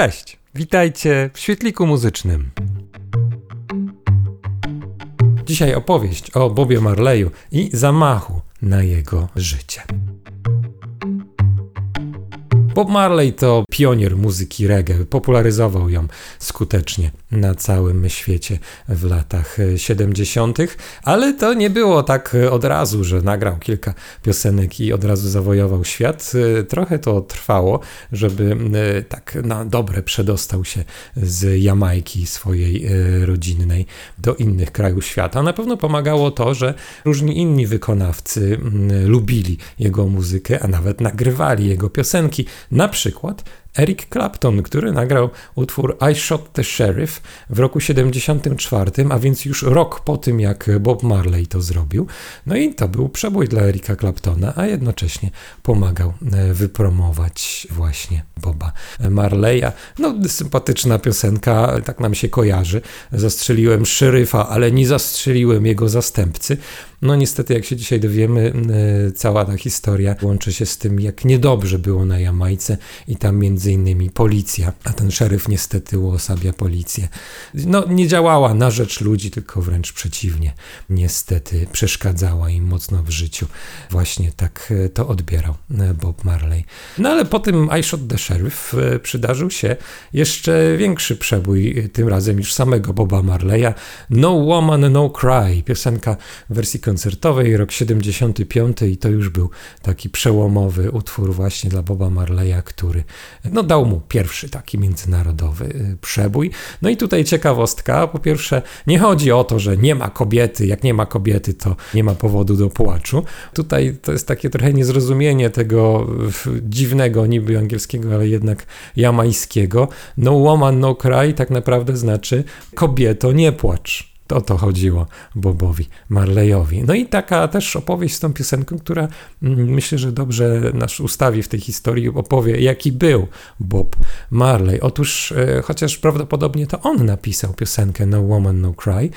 Cześć, witajcie w świetliku muzycznym. Dzisiaj opowieść o Bobie Marleyu i zamachu na jego życie. Bob Marley to pionier muzyki reggae, popularyzował ją skutecznie na całym świecie w latach 70., ale to nie było tak od razu, że nagrał kilka piosenek i od razu zawojował świat. Trochę to trwało, żeby e, tak na dobre przedostał się z Jamajki swojej e, rodzinnej do innych krajów świata. Na pewno pomagało to, że różni inni wykonawcy lubili jego muzykę, a nawet nagrywali jego piosenki. Na przykład Eric Clapton, który nagrał utwór I Shot the Sheriff w roku 74, a więc już rok po tym, jak Bob Marley to zrobił. No i to był przebój dla Erika Claptona, a jednocześnie pomagał e, wypromować właśnie Boba Marleya. No, sympatyczna piosenka, tak nam się kojarzy. Zastrzeliłem szeryfa, ale nie zastrzeliłem jego zastępcy. No niestety, jak się dzisiaj dowiemy, e, cała ta historia łączy się z tym, jak niedobrze było na Jamajce i tam między innymi policja, a ten szeryf niestety uosabia policję. No nie działała na rzecz ludzi, tylko wręcz przeciwnie. Niestety przeszkadzała im mocno w życiu. Właśnie tak e, to odbierał e, Bob Marley. No ale po tym I Shot the Sheriff przydarzył się jeszcze większy przebój, tym razem już samego Boba Marleya. No Woman, No Cry, piosenka w wersji koncertowej, rok 75 i to już był taki przełomowy utwór właśnie dla Boba Marleya, który no, dał mu pierwszy taki międzynarodowy y, przebój. No i tutaj ciekawostka, po pierwsze nie chodzi o to, że nie ma kobiety, jak nie ma kobiety, to nie ma powodu do płaczu. Tutaj to jest takie trochę niezrozumienie tego dziwnego niby angielskiego, ale jednak jamańskiego. No woman, no cry tak naprawdę znaczy kobieto, nie płacz. To o to chodziło Bobowi Marleyowi. No i taka też opowieść z tą piosenką, która mm, myślę, że dobrze nas ustawi w tej historii, opowie, jaki był Bob Marley. Otóż, e, chociaż prawdopodobnie to on napisał piosenkę No Woman, No Cry,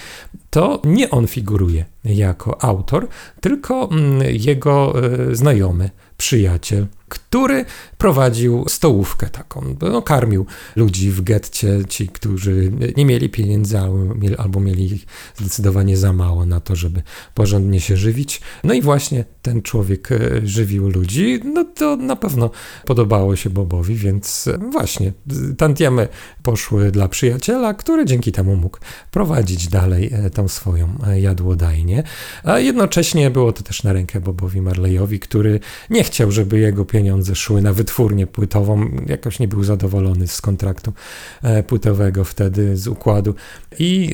to nie on figuruje jako autor, tylko mm, jego e, znajomy, przyjaciel, który prowadził stołówkę taką, no, karmił ludzi w getcie, ci, którzy nie mieli pieniędzy albo mieli ich zdecydowanie za mało na to, żeby porządnie się żywić. No i właśnie ten człowiek e, żywił ludzi, no to na pewno podobało się Bobowi, więc e, właśnie tantiemy poszły dla przyjaciela, który dzięki temu mógł prowadzić dalej e, tą swoją jadłodajnię, a jednocześnie było to też na rękę Bobowi Marleyowi, który nie chciał, żeby jego pieniądze szły na wytwórnię płytową, jakoś nie był zadowolony z kontraktu płytowego wtedy, z układu i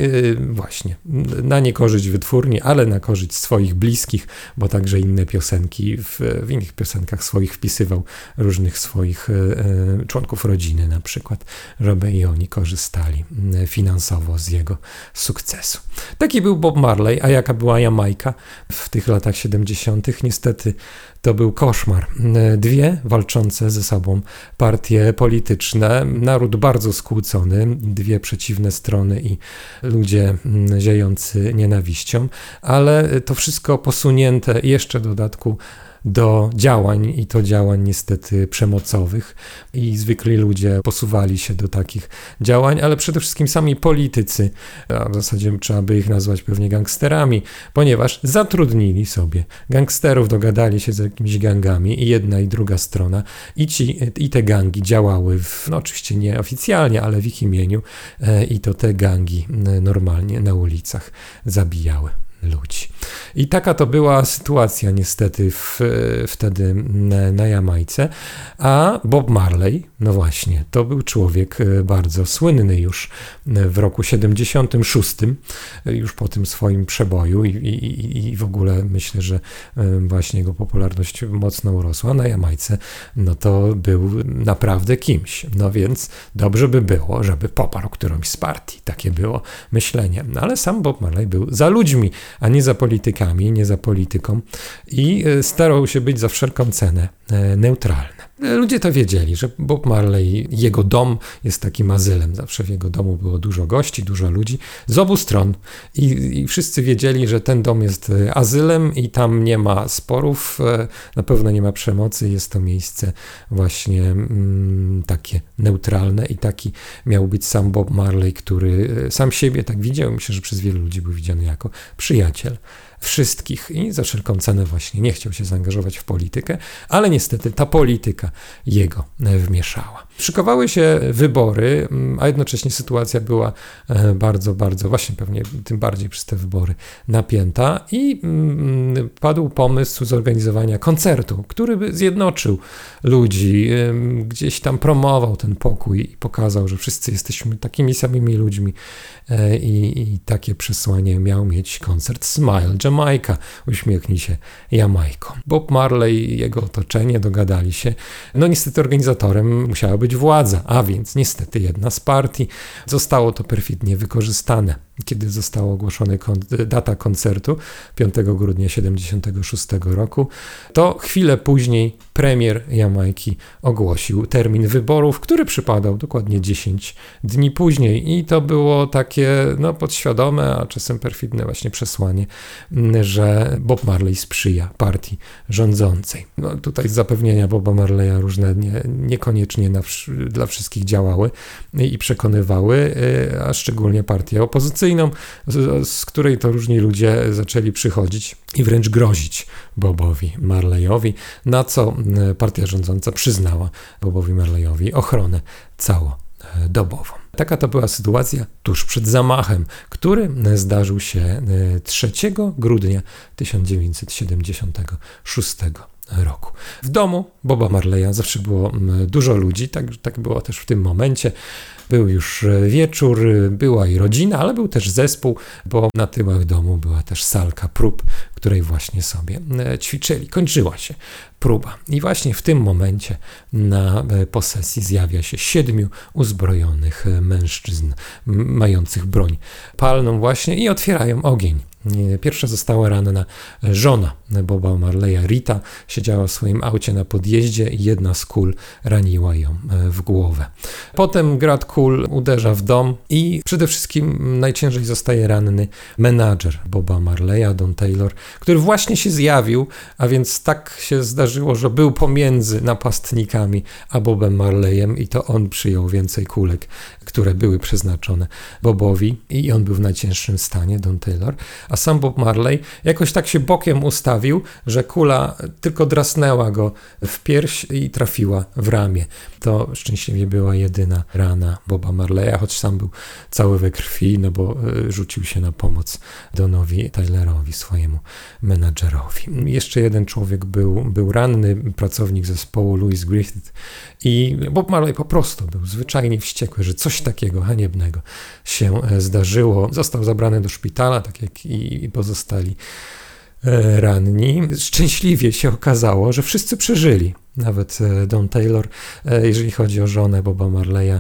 właśnie na niekorzyść wytwórni, ale na korzyść swoich bliskich, bo także inne piosenki, w, w innych piosenkach swoich wpisywał różnych swoich e, e, członków rodziny na przykład, żeby i oni korzystali finansowo z jego sukcesu. Taki był Bob Marley, a jaka była Jamajka w tych latach 70. Niestety to był koszmar. Dwie walczące ze sobą partie polityczne, naród bardzo skłócony, dwie przeciwne strony i ludzie ziejący nienawiścią, ale to wszystko posunięte jeszcze do dodatku do działań i to działań niestety przemocowych i zwykli ludzie posuwali się do takich działań, ale przede wszystkim sami politycy, a w zasadzie trzeba by ich nazwać pewnie gangsterami, ponieważ zatrudnili sobie gangsterów, dogadali się z jakimiś gangami i jedna i druga strona i, ci, i te gangi działały, w, no oczywiście nieoficjalnie, ale w ich imieniu e, i to te gangi normalnie na ulicach zabijały ludzi. I taka to była sytuacja niestety w, wtedy na Jamajce. A Bob Marley, no właśnie, to był człowiek e, bardzo słynny już w roku 76, e, już po tym swoim przeboju i, i, i w ogóle myślę, że e, właśnie jego popularność mocno urosła na Jamajce, no to był naprawdę kimś. No więc dobrze by było, żeby poparł którąś z partii. Takie było myślenie. No ale sam Bob Marley był za ludźmi, a nie za politykami, nie za polityką i e, starał się być za wszelką cenę e, neutralny. Ludzie to wiedzieli, że Bob Marley, jego dom jest takim azylem. Zawsze w jego domu było dużo gości, dużo ludzi z obu stron. I, I, wszyscy wiedzieli, że ten dom jest e, azylem i tam nie ma sporów, e, na pewno nie ma przemocy. Jest to miejsce właśnie mm, takie neutralne i taki miał być sam Bob Marley, który e, sam siebie tak widział. Myślę, że przez wielu ludzi był widziany jako przyjaciel wszystkich i za wszelką cenę właśnie nie chciał się zaangażować w politykę, ale niestety ta polityka jego wmieszała. Szykowały się wybory, mm, a jednocześnie sytuacja była e, bardzo, bardzo, właśnie pewnie tym bardziej przez te wybory napięta i mm, padł pomysł zorganizowania koncertu, który by zjednoczył ludzi, gdzieś tam promował ten pokój i pokazał, że wszyscy jesteśmy takimi samymi ludźmi e, i, i takie przesłanie miał mieć koncert Smile Jamaica, uśmiechnij się Jamajko. Bob Marley i jego otoczenie dogadali się. No niestety organizatorem musiała być władza, a więc niestety jedna z partii. Zostało to perfidnie wykorzystane kiedy została ogłoszona data koncertu 5 grudnia 1976 roku, to chwilę później premier Jamajki ogłosił termin wyborów, który przypadał dokładnie 10 dni później i to było takie no, podświadome, a czasem perfidne właśnie przesłanie, że Bob Marley sprzyja partii rządzącej. No, tutaj zapewnienia Boba Marleya różne nie, niekoniecznie na, dla wszystkich działały i przekonywały, y, a szczególnie partię z, z której to różni ludzie zaczęli przychodzić i wręcz grozić Bobowi Marleyowi, na co e, partia rządząca przyznała Bobowi Marleyowi ochronę całodobową. Taka to była sytuacja tuż przed zamachem, który zdarzył się 3 e, grudnia 1976 roku. W domu Boba Marleya zawsze było dużo ludzi, tak, tak było też w tym momencie. Był już e, wieczór, była i rodzina, ale był też zespół, bo na tyłach domu była też salka prób, której właśnie sobie e, ćwiczyli. Kończyła się próba. I właśnie w tym momencie na e, posesji zjawia się siedmiu uzbrojonych mężczyzn mających broń palną właśnie i otwierają ogień. Pierwsza została ranna żona Boba Marleya, Rita, siedziała w swoim aucie na podjeździe i jedna z kul raniła ją e, w głowę. Potem grad kul uderza w dom i przede wszystkim najciężej zostaje ranny menadżer Boba Marleya, Don Taylor, który właśnie się zjawił, a więc tak się zdarzyło, że był pomiędzy napastnikami a Bobem Marleyem i to on przyjął więcej kulek, które były przeznaczone Bobowi i on był w najcięższym stanie, Don Taylor, a sam Bob Marley jakoś tak się bokiem ustawił, że kula tylko drasnęła go w pierś i trafiła w ramię. To szczęśliwie była jedyna rana Boba Marleya, choć sam był cały we krwi, no bo e, rzucił się na pomoc Donowi Tylerowi, swojemu menadżerowi. Jeszcze jeden człowiek był, był ranny, pracownik zespołu Louis Griffith i Bob Marley po prostu był zwyczajnie wściekły, że coś takiego haniebnego się e, zdarzyło. Został zabrany do szpitala, tak jak i pozostali e, ranni. Szczęśliwie się okazało, że wszyscy przeżyli. Nawet e, Don Taylor, jeżeli chodzi o żonę Boba Marleya,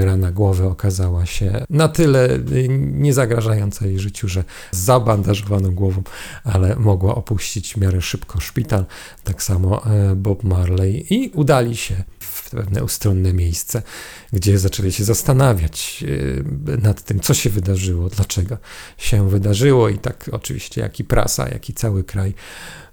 rana głowy okazała się na tyle niezagrażająca jej życiu, że zabandażowaną głową, ale mogła opuścić w miarę szybko szpital. Tak samo Bob Marley i udali się pewne ustronne miejsce, gdzie zaczęli się zastanawiać nad tym, co się wydarzyło, dlaczego się wydarzyło i tak oczywiście jak i prasa, jak i cały kraj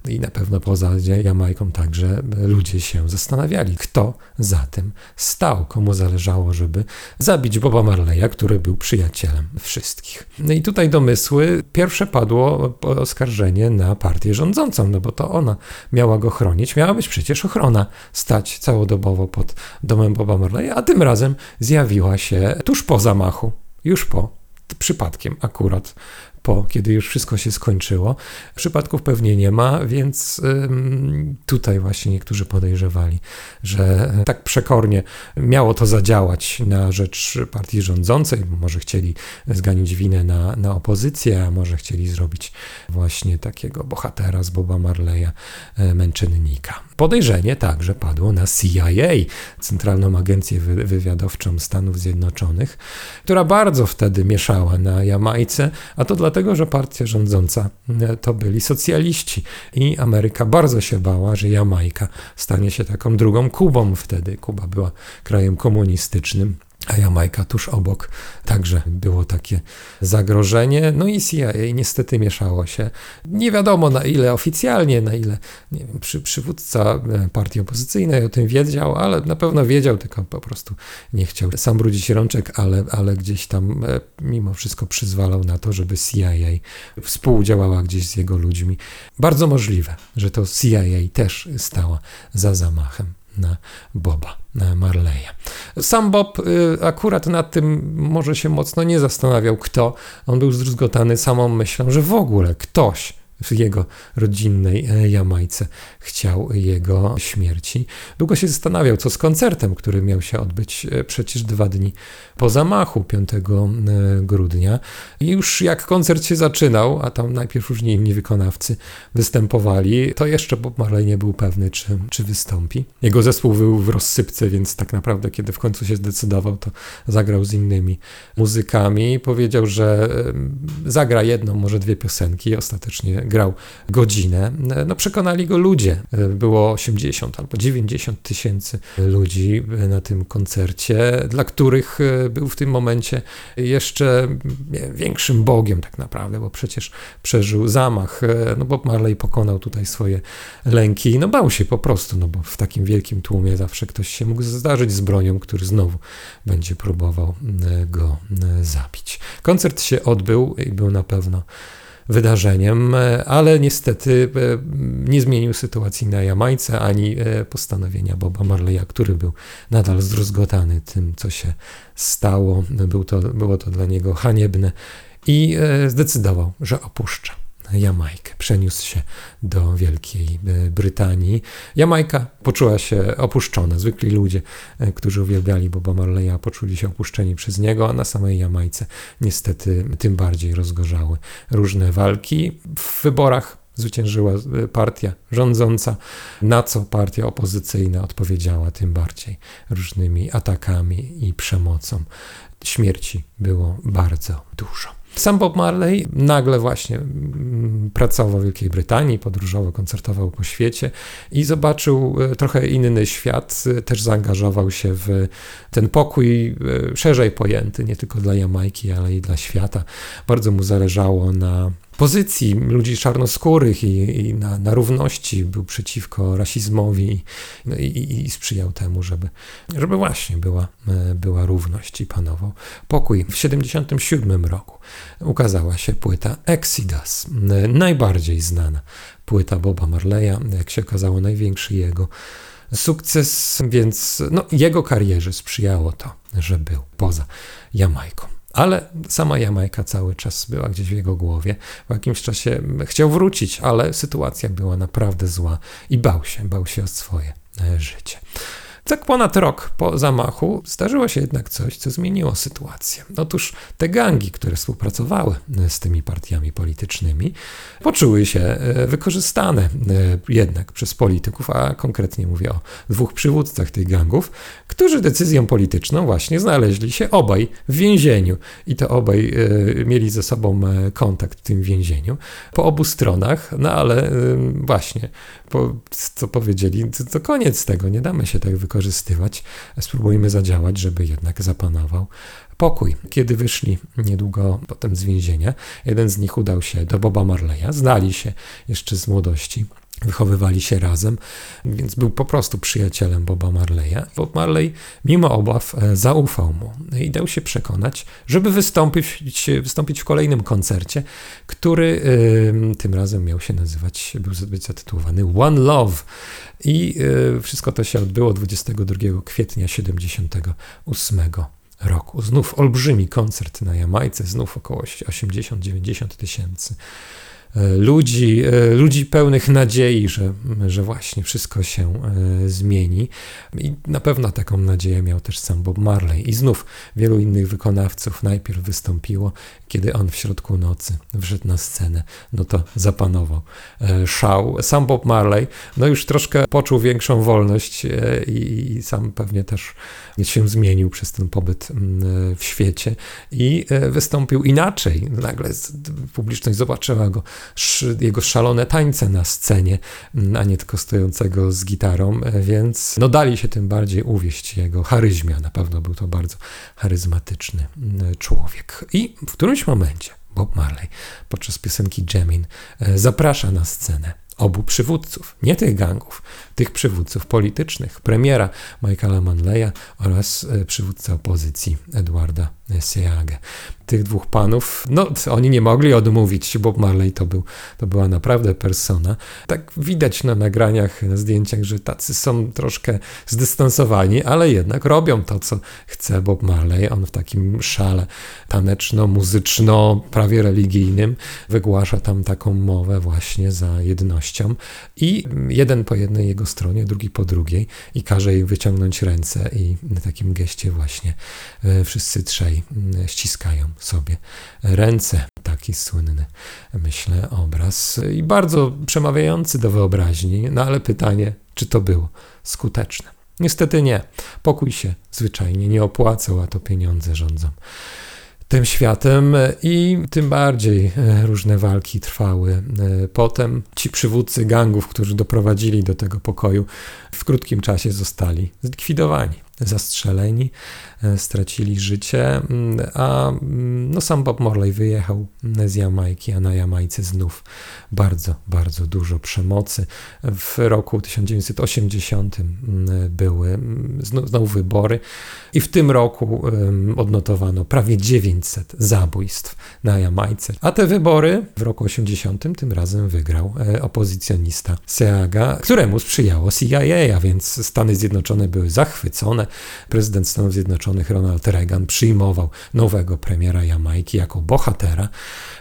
i na pewno poza Jamajką także ludzie się zastanawiali, kto za tym stał, komu zależało, żeby zabić Boba Marleya, który był przyjacielem wszystkich. No i tutaj domysły. Pierwsze padło oskarżenie na partię rządzącą, no bo to ona miała go chronić. Miała być przecież ochrona stać całodobowo pod domem Boba Marleya, a tym razem zjawiła się tuż po zamachu, już po przypadkiem akurat po, kiedy już wszystko się skończyło. Przypadków pewnie nie ma, więc tutaj właśnie niektórzy podejrzewali, że tak przekornie miało to zadziałać na rzecz partii rządzącej. Może chcieli zganić winę na, na opozycję, a może chcieli zrobić właśnie takiego bohatera z Boba Marleya, e, męczennika. Podejrzenie także padło na CIA, Centralną Agencję Wywiadowczą Stanów Zjednoczonych, która bardzo wtedy mieszała na Jamajce, a to dlatego, dlatego że partia rządząca e, to byli socjaliści i Ameryka bardzo się bała, że Jamajka stanie się taką drugą Kubą wtedy. Kuba była krajem komunistycznym a Jamajka tuż obok. Także było takie zagrożenie. No i CIA niestety mieszało się. Nie wiadomo na ile oficjalnie, na ile nie wiem, przy, przywódca e, partii opozycyjnej o tym wiedział, ale na pewno wiedział, tylko po prostu nie chciał sam brudzić rączek, ale, ale gdzieś tam e, mimo wszystko przyzwalał na to, żeby CIA współdziałała gdzieś z jego ludźmi. Bardzo możliwe, że to CIA też stała za zamachem na Boba Marleya. Sam Bob y, akurat nad tym może się mocno nie zastanawiał, kto. On był zdruzgotany samą myślą, że w ogóle ktoś w jego rodzinnej e, Jamajce chciał jego śmierci. Długo się zastanawiał, co z koncertem, który miał się odbyć e, przecież dwa dni po zamachu 5 e, grudnia. I już jak koncert się zaczynał, a tam najpierw różni inni wykonawcy występowali, to jeszcze Bob Marley nie był pewny, czy, czy wystąpi. Jego zespół był w rozsypce, więc tak naprawdę, kiedy w końcu się zdecydował, to zagrał z innymi muzykami. Powiedział, że zagra jedną, może dwie piosenki ostatecznie grał godzinę. No przekonali go ludzie. Było 80 albo 90 tysięcy ludzi na tym koncercie, dla których był w tym momencie jeszcze większym bogiem tak naprawdę, bo przecież przeżył zamach. No Bob Marley pokonał tutaj swoje lęki. No bał się po prostu, no bo w takim wielkim tłumie zawsze ktoś się mógł zdarzyć z bronią, który znowu będzie próbował go zabić. Koncert się odbył i był na pewno wydarzeniem, ale niestety e, nie zmienił sytuacji na Jamajce ani e, postanowienia Boba Marleya, który był nadal zdruzgotany tym, co się stało. Był to, było to dla niego haniebne i e, zdecydował, że opuszcza. Jamajkę. Przeniósł się do Wielkiej e, Brytanii. Jamajka poczuła się opuszczona. Zwykli ludzie, e, którzy uwielbiali Boba Marleya, poczuli się opuszczeni przez niego, a na samej Jamajce niestety tym bardziej rozgorzały różne walki. W wyborach zwyciężyła e, partia rządząca, na co partia opozycyjna odpowiedziała tym bardziej różnymi atakami i przemocą. Śmierci było bardzo dużo. Sam Bob Marley nagle właśnie mm, pracował w Wielkiej Brytanii, podróżował, koncertował po świecie i zobaczył e, trochę inny świat, e, też zaangażował się w ten pokój e, szerzej pojęty, nie tylko dla Jamajki, ale i dla świata. Bardzo mu zależało na pozycji ludzi czarnoskórych i, i na, na, równości, był przeciwko rasizmowi no i, i, sprzyjał temu, żeby, żeby właśnie była, e, była równość i panował pokój. W 1977 roku ukazała się płyta Exodus, e, najbardziej znana płyta Boba Marleya, jak się okazało największy jego sukces, więc no, jego karierze sprzyjało to, że był poza Jamajką. Ale sama Jamajka cały czas była gdzieś w jego głowie. W jakimś czasie chciał wrócić, ale sytuacja była naprawdę zła i bał się, bał się o swoje e, życie. Tak ponad rok po zamachu zdarzyło się jednak coś, co zmieniło sytuację. Otóż te gangi, które współpracowały e, z tymi partiami politycznymi, poczuły się e, wykorzystane e, jednak przez polityków, a konkretnie mówię o dwóch przywódcach tych gangów, którzy decyzją polityczną właśnie znaleźli się obaj w więzieniu. I to obaj mieli ze sobą kontakt w tym więzieniu po obu stronach, no ale właśnie, po, co powiedzieli, to, to koniec tego, nie damy się tak wykorzystać wykorzystywać. Spróbujmy zadziałać, żeby jednak zapanował pokój. Kiedy wyszli niedługo potem z więzienia, jeden z nich udał się do Boba Marleya, znali się jeszcze z młodości wychowywali się razem, więc był po prostu przyjacielem Boba Marleya. Bob Marley, mimo obaw, e, zaufał mu i dał się przekonać, żeby wystąpić, wystąpić w kolejnym koncercie, który y, tym razem miał się nazywać, był zatytułowany One Love. I y, wszystko to się odbyło 22 kwietnia 78 roku. Znów olbrzymi koncert na Jamajce, znów około 80-90 tysięcy ludzi, ludzi pełnych nadziei, że, że właśnie wszystko się zmieni. I na pewno taką nadzieję miał też sam Bob Marley. I znów wielu innych wykonawców najpierw wystąpiło, kiedy on w środku nocy wszedł na scenę, no to zapanował szał. Sam Bob Marley, no już troszkę poczuł większą wolność i, i sam pewnie też się zmienił przez ten pobyt w świecie i e, wystąpił inaczej. Nagle publiczność zobaczyła go, jego szalone tańce na scenie, mm, a nie tylko stojącego z gitarą, e, więc no dali się tym bardziej uwieść jego charyzmia. Na pewno był to bardzo charyzmatyczny mm, człowiek. I w którymś momencie Bob Marley podczas piosenki Jamin e, zaprasza na scenę obu przywódców, nie tych gangów, tych przywódców politycznych, premiera Michaela Manleya oraz przywódca opozycji Edwarda Seagę tych dwóch panów, no oni nie mogli odmówić. Bob Marley to, był, to była naprawdę persona. Tak widać na nagraniach, na zdjęciach, że tacy są troszkę zdystansowani, ale jednak robią to, co chce Bob Marley. On w takim szale taneczno-muzyczno, prawie religijnym wygłasza tam taką mowę właśnie za jednością i jeden po jednej jego stronie, drugi po drugiej i każe jej wyciągnąć ręce i na takim geście właśnie e, wszyscy trzej ściskają sobie ręce. Taki słynny, myślę, obraz i bardzo przemawiający do wyobraźni, no ale pytanie, czy to było skuteczne? Niestety nie. Pokój się zwyczajnie nie opłacał, a to pieniądze rządzą tym światem i tym bardziej e, różne walki trwały. E, potem ci przywódcy gangów, którzy doprowadzili do tego pokoju, w krótkim czasie zostali zlikwidowani zastrzeleni, e, stracili życie, mm, a mm, no sam Bob Morley wyjechał z Jamajki, a na Jamajce znów bardzo, bardzo dużo przemocy. W roku 1980 mm, były znowu wybory i w tym roku odnotowano prawie 900 zabójstw na Jamajce. A te wybory w roku 80 tym razem wygrał e, opozycjonista Seaga, któremu sprzyjało CIA, a więc Stany Zjednoczone były zachwycone prezydent Stanów Zjednoczonych Ronald Reagan przyjmował nowego premiera Jamajki jako bohatera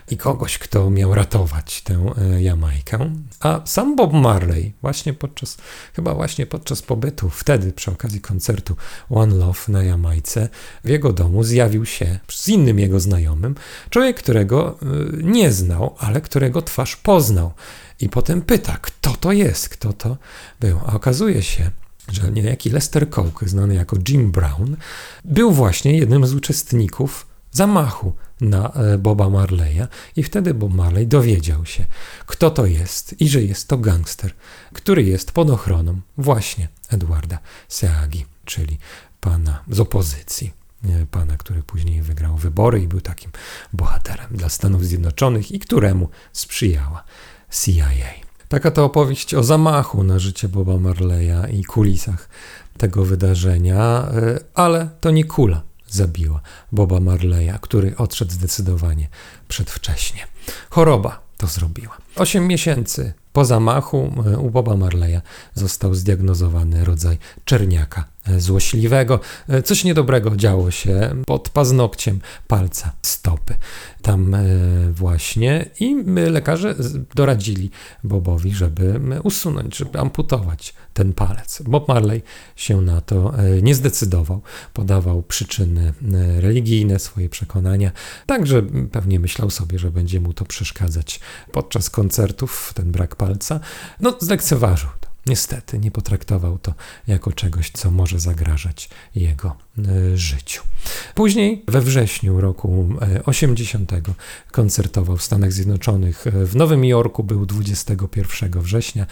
i kogoś, kto miał ratować tę e, Jamajkę. A sam Bob Marley właśnie podczas, chyba właśnie podczas pobytu wtedy przy okazji koncertu One Love na Jamajce w jego domu zjawił się z innym jego znajomym, człowiek, którego e, nie znał, ale którego twarz poznał. I potem pyta, kto to jest, kto to był. A okazuje się, że niejaki Lester Coke, znany jako Jim Brown, był właśnie jednym z uczestników zamachu na e, Boba Marleya i wtedy Bob Marley dowiedział się, kto to jest i że jest to gangster, który jest pod ochroną właśnie Edwarda Seagi, czyli pana z opozycji pana, który później wygrał wybory i był takim bohaterem dla Stanów Zjednoczonych i któremu sprzyjała CIA. Taka to opowieść o zamachu na życie Boba Marleya i kulisach tego wydarzenia, e, ale to nie kula zabiła Boba Marleya, który odszedł zdecydowanie przedwcześnie. Choroba to zrobiła. Osiem miesięcy po zamachu e, u Boba Marleya został zdiagnozowany rodzaj czerniaka złośliwego. Coś niedobrego działo się pod paznokciem palca stopy tam e, właśnie i lekarze doradzili Bobowi, żeby usunąć, żeby amputować ten palec. Bob Marley się na to e, nie zdecydował, podawał przyczyny e, religijne, swoje przekonania, także pewnie myślał sobie, że będzie mu to przeszkadzać podczas koncertów, ten brak palca. No, zlekceważył. Niestety nie potraktował to jako czegoś, co może zagrażać jego e, życiu. Później we wrześniu roku 80 e, koncertował w Stanach Zjednoczonych. E, w Nowym Jorku był 21 września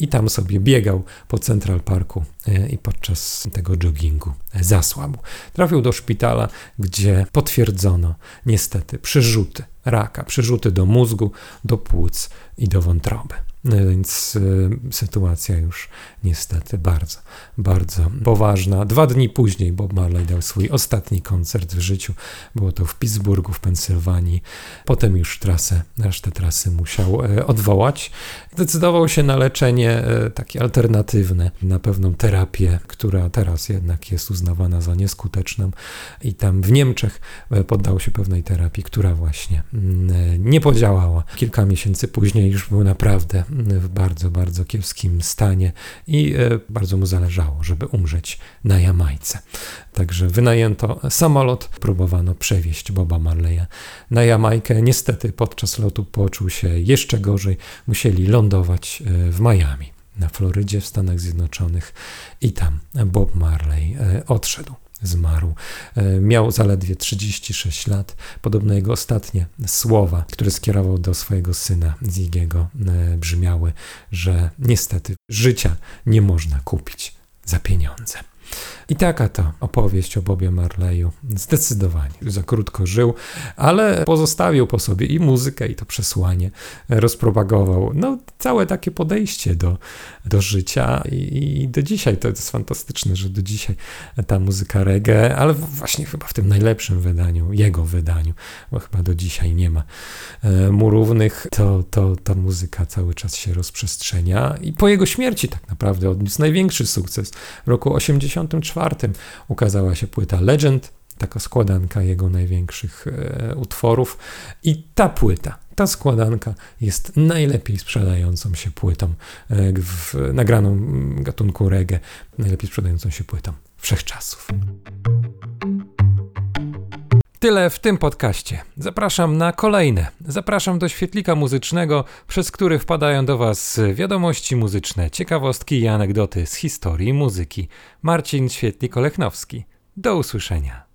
i tam sobie biegał po Central Parku i podczas tego joggingu zasłabł. Trafił do szpitala, gdzie potwierdzono niestety przerzuty raka, przerzuty do mózgu, do płuc i do wątroby. No więc y, sytuacja już niestety bardzo, bardzo poważna. Dwa dni później Bob Marley dał swój ostatni koncert w życiu. Było to w Pittsburghu w Pensylwanii. Potem już trasę, resztę trasy musiał e, odwołać. Decydował się na leczenie e, takie alternatywne, na pewną terapię, która teraz jednak jest uznawana za nieskuteczną. I tam w Niemczech e, poddał się pewnej terapii, która właśnie nie podziałała. Kilka miesięcy później już był naprawdę w bardzo, bardzo kiepskim stanie i e, bardzo mu zależało, żeby umrzeć na Jamajce. Także wynajęto samolot, próbowano przewieźć Boba Marleya na Jamajkę. Niestety podczas lotu poczuł się jeszcze gorzej. Musieli lądować e, w Miami, na Florydzie w Stanach Zjednoczonych i tam Bob Marley e, odszedł zmarł. E, miał zaledwie 36 lat. Podobno jego ostatnie słowa, które skierował do swojego syna Zigiego, brzmiały, że niestety życia nie można kupić za pieniądze. I taka to opowieść o Bobie Marleyu. Zdecydowanie za krótko żył, ale pozostawił po sobie i muzykę, i to przesłanie. Rozpropagował no, całe takie podejście do, do życia i, i do dzisiaj. To jest fantastyczne, że do dzisiaj ta muzyka reggae, ale właśnie chyba w tym najlepszym wydaniu, jego wydaniu, bo chyba do dzisiaj nie ma e, mu równych, to, to ta muzyka cały czas się rozprzestrzenia i po jego śmierci tak naprawdę odniósł największy sukces. W roku 84 ukazała się płyta Legend, taka składanka jego największych e, utworów. I ta płyta, ta składanka jest najlepiej sprzedającą się płytą, e, w, nagraną gatunku reggae, najlepiej sprzedającą się płytą wszechczasów. Tyle w tym podcaście. Zapraszam na kolejne. Zapraszam do świetlika muzycznego, przez który wpadają do Was wiadomości muzyczne, ciekawostki i anegdoty z historii muzyki. Marcin Świetlik-Olechnowski. Do usłyszenia.